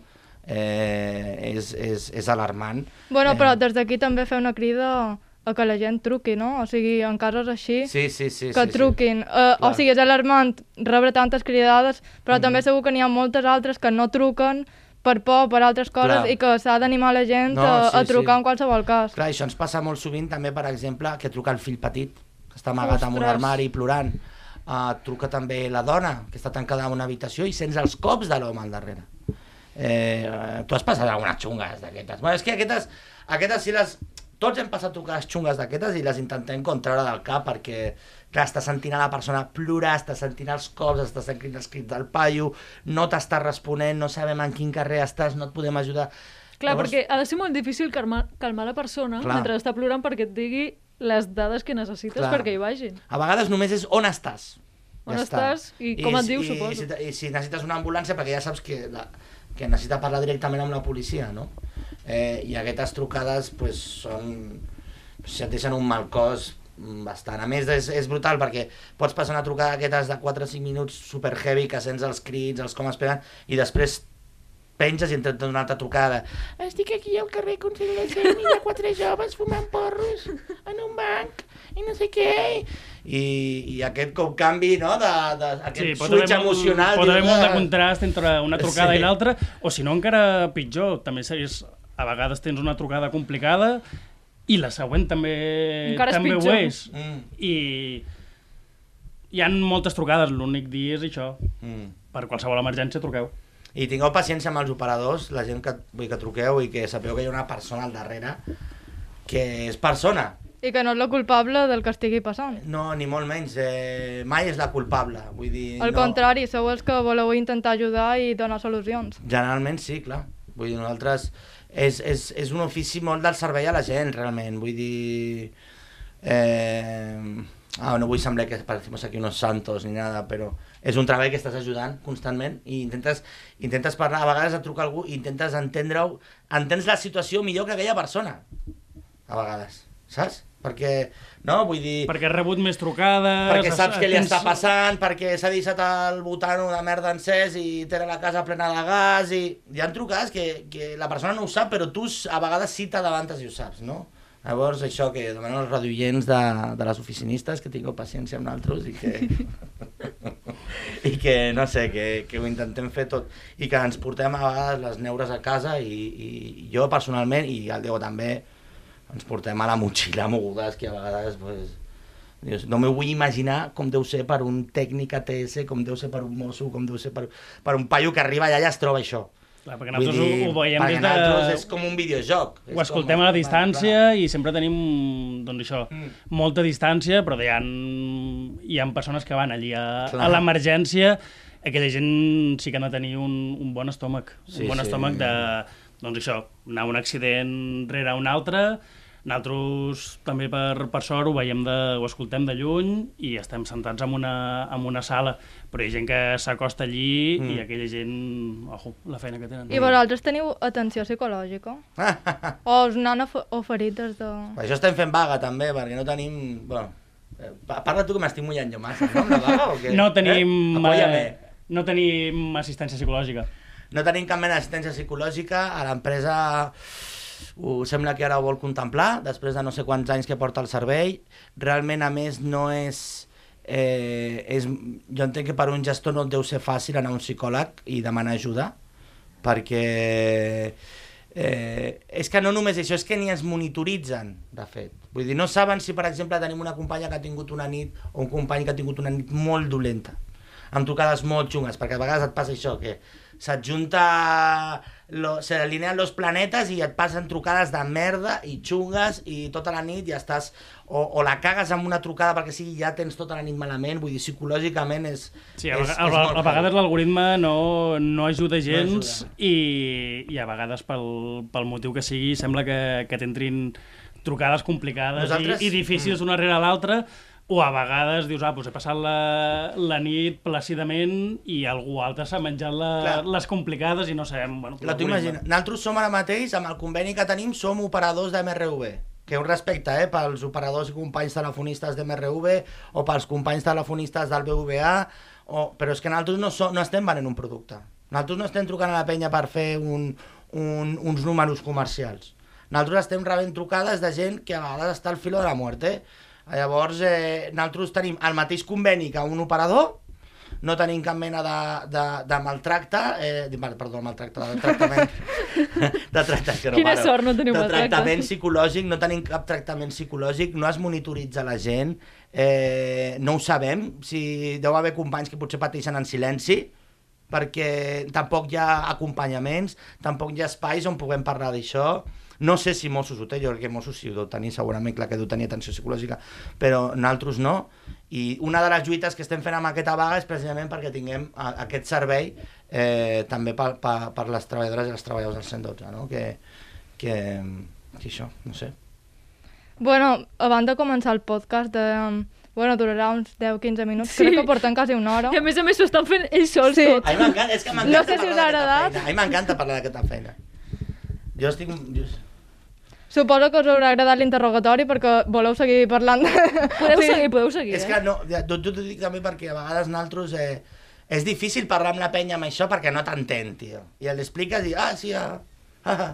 eh, és, és, és alarmant. Bueno, però Eh, des d'aquí també fer una crida a que la gent truqui, no? O sigui, en casos així, Sí, sí, sí. que sí, truquin. Uh, o Clar. sigui, és alarmant rebre tantes cridades, però Mhm. també segur que n'hi ha moltes altres que no truquen per por, per altres coses, Clar. i que s'ha d'animar la gent No, a, a sí, trucar sí. en qualsevol cas. Clar, això ens passa molt sovint també, per exemple, que truca el fill petit, que està amagat en un Ostres. armari plorant. Uh, truca també la dona, que està tancada en una habitació i sents els cops de l'home al darrere. Eh, tu has passat algunes xungues d'aquestes. Bueno, és que aquestes, aquestes sí les... Tots hem passat trucades xungues d'aquestes i les intentem com treure del cap perquè, clar, estàs sentint a la persona plorar, estàs sentint els cops, estàs sentint els crits del paio, no t'està responent, no sabem en quin carrer estàs, no et podem ajudar. Clar, perquè ha de ser molt difícil calmar, calmar la persona Clar. mentre està plorant perquè et digui les dades que necessites Clar. perquè hi vagin. A vegades només és on estàs. On Ja està. estàs i com et dius, i, suposo. I si, I si necessites una ambulància, perquè ja saps que, la, que necessita parlar directament amb la policia, no? Eh, I aquestes trucades pues, són... Si et deixen un mal cos mm, bastant. A més, és, és brutal perquè pots passar una trucada d'aquestes de 4 o 5 minuts super heavy que sents els crits, els com es peguen, i després penges i intentes una altra trucada. Estic aquí al carrer Consell de Gent i hi ha quatre joves fumant porros en un banc i no sé què. I, i aquest com canvi, no?, de, de, aquest Sí, switch emocional. pot haver molt de contrast entre una trucada Sí. i l'altra, o si no encara pitjor, també és, a vegades tens una trucada complicada i la següent també, Encara és també ho pitjor. és. Mm, I hi han moltes trucades, l'únic dia és això. mm. Per qualsevol emergència truqueu. I tingueu paciència amb els operadors, la gent que, vull que truqueu i que sapeu que hi ha una persona al darrere que és persona, I que no és la culpable del que estigui passant. no, ni molt menys, eh, mai és la culpable, vull dir... Al no, contrari, sou els que voleu intentar ajudar i donar solucions. Generalment sí, clar. Vull dir, nosaltres... És, és, és un ofici molt del servei a la gent, realment. Vull dir... Eh... Ah, no vull semblar que parecemos aquí unos santos ni nada, però és un treball que estàs ajudant constantment i intentes, intentes parlar, a vegades et truca algú i intentes entendre-ho, entens la situació millor que aquella persona, a vegades, saps? Perquè, no, vull dir... Perquè has rebut més trucades... Perquè saps què li tens- està passant, perquè s'ha deixat el botano de merda encès i té la casa plena de gas i... Hi ha trucades que, que la persona no ho sap, però tu a vegades sí t'adavantes i ho saps, no? Llavors, això que demanen els radioients de, de les oficinistes, que tingueu paciència amb nosaltres i que... i que, no sé, que, que ho intentem fer tot i que ens portem a vegades les neures a casa i, i jo personalment, i el Diego també, ens portem a la motxilla mogudes que a vegades pues, dius, no m'ho vull imaginar com deu ser per un tècnic ATS, com deu ser per un mosso, com deu ser per, per un paio que arriba allà i es troba això. Clar, perquè nosaltres ho, ho veiem des de... és com un videojoc. És Ho escoltem com... a la distància i sempre tenim, doncs això, Mm. molta distància, però hi ha, hi ha persones que van allí a, Clar. a l'emergència, aquella gent sí que han de tenir un, un bon estómac, Sí, un bon sí. estómac de, doncs això, anar un accident rere un altre, nosaltres també per, per sort ho veiem de, ho escoltem de lluny i estem sentats en una, en una sala, però hi ha gent que s'acosta allí Mm. i aquella gent, ojo, la feina que tenen. I vosaltres teniu atenció psicològica? O us n'han of oferit des de... Per això estem fent vaga també, perquè no tenim... Bueno, eh, pa- parla tu que m'estic mullant jo massa, no? Vaga o què? No tenim, Eh? Eh, no tenim assistència psicològica. No tenim cap mena d'assistència psicològica, a l'empresa ho sembla que ara ho vol contemplar, després de no sé quants anys que porta el servei. Realment, a més, no és... Eh, és jo entenc que per un gestor no deu ser fàcil anar a un psicòleg i demanar ajuda, perquè eh, és que no només això, és que ni es monitoritzen, de fet. Vull dir, no saben si, per exemple, tenim una companya que ha tingut una nit o un company que ha tingut una nit molt dolenta, amb trucades molt xungues, perquè a vegades et passa això, que s'adjunta, lo, se alinean los planetes i et passen trucades de merda i xungues i tota la nit ja estàs, o, o la cagues amb una trucada perquè sí, ja tens tota la nit malament, vull dir, psicològicament és... Sí, a, és, a, a, a vegades l'algoritme no, no ajuda gens ajuda. i, i a vegades pel, pel motiu que sigui sembla que, que t'entrin trucades complicades Nosaltres- i, i difícils una rere l'altra o a vegades dius, ah, doncs he passat la, la nit plàcidament i algú altre s'ha menjat la, Clar. les complicades i no sabem... Bueno, Clar, tu imagina, nosaltres som ara mateix, amb el conveni que tenim, som operadors de MRV, que un respecte eh, pels operadors i companys telefonistes de MRV o pels companys telefonistes del BVA, o... però és que nosaltres no, som, no estem venent un producte. Nosaltres no estem trucant a la penya per fer un, un, uns números comercials. Nosaltres estem rebent trucades de gent que a vegades està al filo de la mort. Eh? Llavors, eh, nosaltres tenim el mateix conveni que un operador, no tenim cap mena de, de, de maltracte, eh, perdó, maltracte, de tractament, de tractació, no Quina sort no teniu de maltracte. tractament psicològic, no tenim cap tractament psicològic, no es monitoritza la gent, eh, no ho sabem, si deu haver companys que potser pateixen en silenci, perquè tampoc hi ha acompanyaments, tampoc hi ha espais on puguem parlar d'això, no sé si Mossos ho té, jo crec que Mossos sí ho deu tenir, segurament, clar que deu tenir atenció psicològica, però nosaltres no. I una de les lluites que estem fent amb aquesta vaga és precisament perquè tinguem a, aquest servei eh, també per, per, per les treballadores i els treballadors del 112, no? que, que, que això, no sé. Bueno, abans de començar el podcast, de, um, bueno, durarà uns 10-15 minuts, Sí. crec que portem quasi una hora. I a més a més s'ho estan fent ells sols Sí. tot. A mi m'encanta, és que m'encanta No sé si parlar us ha d'aquesta agradat. feina. A mi m'encanta parlar d'aquesta feina. Jo estic... Jo... Suposo que us haurà agradat l'interrogatori perquè voleu seguir parlant. Podeu seguir, podeu seguir, És eh? que no, ja, t'ho dic també perquè a vegades nosaltres eh, és difícil parlar amb la penya amb això perquè no t'entén, tio. I l'expliques i, ah, sí, ah, ah, ah.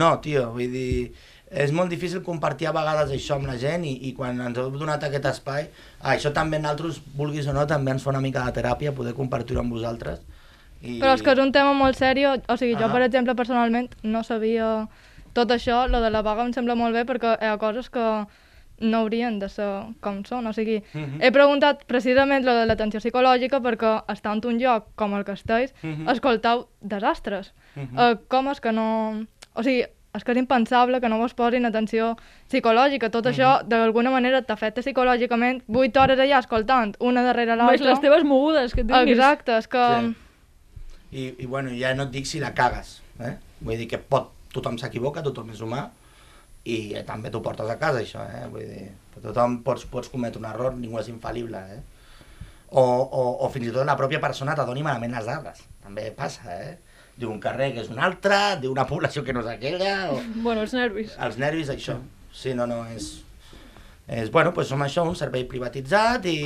No, tio, vull dir, és molt difícil compartir a vegades això amb la gent i, i quan ens heu donat aquest espai, ah, això també nosaltres, vulguis o no, també ens fa una mica de teràpia poder compartir-ho amb vosaltres. I... Però és que és un tema molt seriós. O sigui, jo, Ah. per exemple, personalment, no sabia tot això. Lo de la vaga em sembla molt bé perquè hi ha coses que no haurien de ser com són. O sigui, Mhm. he preguntat precisament lo de l'atenció psicològica perquè estant un lloc com el que esteu, Mhm. escoltau desastres. Mhm. Eh, com és que no... O sigui, és que és impensable que no vos posin atenció psicològica. Tot això, d'alguna manera, t'afecta psicològicament 8 hores allà escoltant, una darrere Més l'altra. les teves mogudes que tinguis. Exacte, és que... Sí. I, I bueno, ja no et dic si la cagues, eh? Vull dir que pot, tothom s'equivoca, tothom és humà, i eh, també t'ho portes a casa, això, eh? Vull dir, tothom pots, pots cometre un error, ningú és infal·lible, eh? O, o, o fins i tot la pròpia persona t'adoni malament les dades, també passa, eh? Diu un carrer que és un altre, diu una població que no és aquella, o... Bueno, els nervis. Els nervis, això. Sí, no, no, és... és bueno, doncs som això, un servei privatitzat i,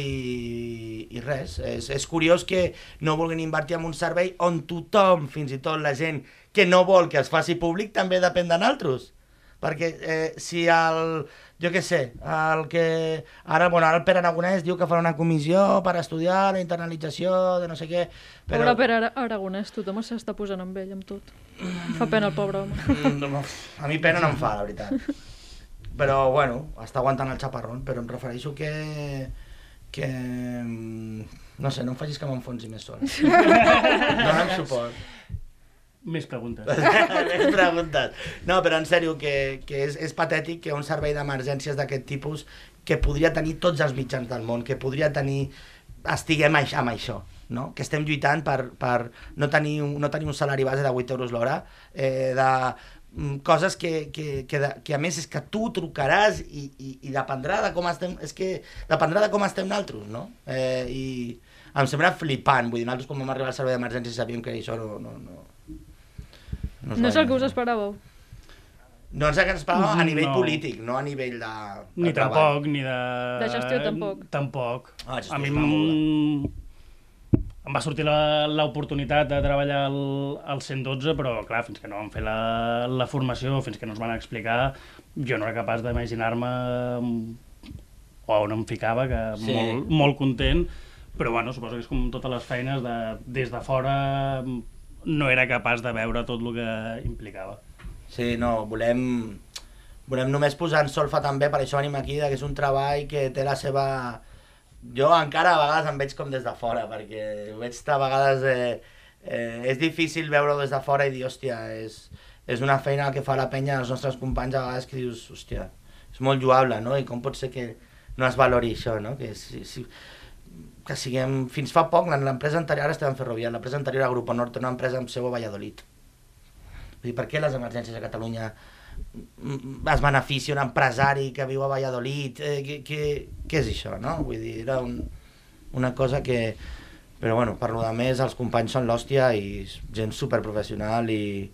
i res. És, és curiós que no vulguin invertir en un servei on tothom, fins i tot la gent que no vol que es faci públic, també depèn de nosaltres. Perquè eh, si el, jo què sé, el que... Ara, bueno, ara el Pere Aragonès diu que farà una comissió per estudiar la internalització de no sé què, Però... Pobre Pere Ara- Aragonès, tothom s'està posant amb ell, amb tot. Em fa pena el pobre home. Mm, no, a mi pena no em fa, la veritat. Però, bueno, està aguantant el xaparrón, però em refereixo que... que... mm, No sé, no em facis que m'enfonsi més sol. Dóna'm suport. Més preguntes. Més preguntes. No, però en sèrio, que, que és, és patètic que un servei d'emergències d'aquest tipus que podria tenir tots els mitjans del món, que podria tenir... estiguem amb això, no? que estem lluitant per, per no, tenir un, no tenir un salari base de 8 euros l'hora, eh, de mm, coses que, que, que, de, que a més és que tu trucaràs i, i, i dependrà de com estem, és que dependrà de com estem nosaltres, no? Eh, I em sembla flipant, vull dir, nosaltres quan vam arribar al servei d'emergències sabíem que això no... No, no, no, No és el que us esperàveu. no ens esperàvem a nivell No. polític, no a nivell de, de Ni treball. tampoc, ni de... De gestió tampoc. Tampoc. Ah, gestió a mi em... va sortir la- l'oportunitat de treballar al, al 112, però clar, fins que no vam fer la, la formació, fins que no ens van explicar, jo no era capaç d'imaginar-me on em ficava, que Sí. sí. molt, molt content, però bueno, suposo que és com totes les feines, de, des de fora no era capaç de veure tot el que implicava. Sí, no, volem, volem només posar en solfa també, per això venim aquí, que és un treball que té la seva... Jo encara a vegades em veig com des de fora, perquè ho veig a vegades... Eh, eh, és difícil veure-ho des de fora i dir, hòstia, és, és una feina que fa la penya als nostres companys a vegades que dius, hòstia, és molt lloable, no? I com pot ser que no es valori això, no? Que, si, si, que siguem... Fins fa poc, l'empresa anterior, ara estem en Ferrovial, l'empresa anterior a Grupo Norte, una empresa amb seu a Valladolid. Vull dir, per què les emergències a Catalunya mm, es beneficia un empresari que viu a Valladolid? Eh, què és això, no? Vull dir, era un, una cosa que... Però bueno, per lo de més, els companys són l'hòstia i gent superprofessional i,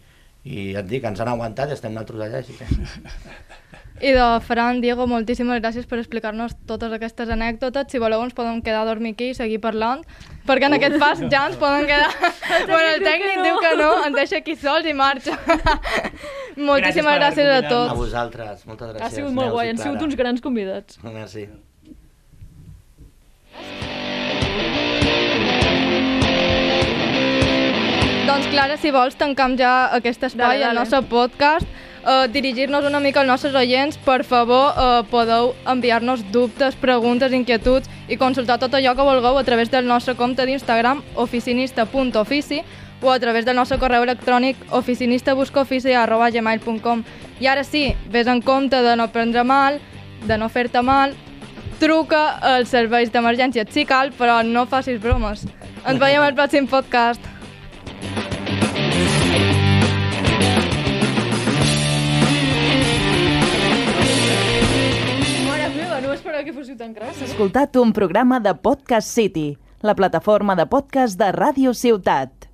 i et dic, ens han aguantat i estem nosaltres allà, així que... I de Fran, Diego, moltíssimes gràcies per explicar-nos totes aquestes anècdotes. Si voleu ens podem quedar a dormir aquí i seguir parlant, perquè en aquest pas ja ens poden quedar... bueno, el tècnic diu que no, ens deixa aquí sols i marxa. moltíssimes per gràcies, a convidar-nos. A tots. vosaltres, moltes gràcies. Ha sigut molt Neus guai, han sigut uns grans convidats. Merci. Doncs Clara, si vols, tancam ja aquest espai, Dale, el dale. nostre podcast, eh, dirigir-nos una mica als nostres oients. Per favor, eh, podeu enviar-nos dubtes, preguntes, inquietuds i consultar tot allò que vulgueu a través del nostre compte d'Instagram oficinista.ofici o a través del nostre correu electrònic oficinistabuscaofici.gmail.com I ara sí, vés en compte de no prendre mal, de no fer-te mal, truca als serveis d'emergència si cal, però no facis bromes. Ens veiem al pròxim podcast. Que fóssiu tan cracs. Has escoltat un programa de Podcast City, la plataforma de podcast de Ràdio Ciutat.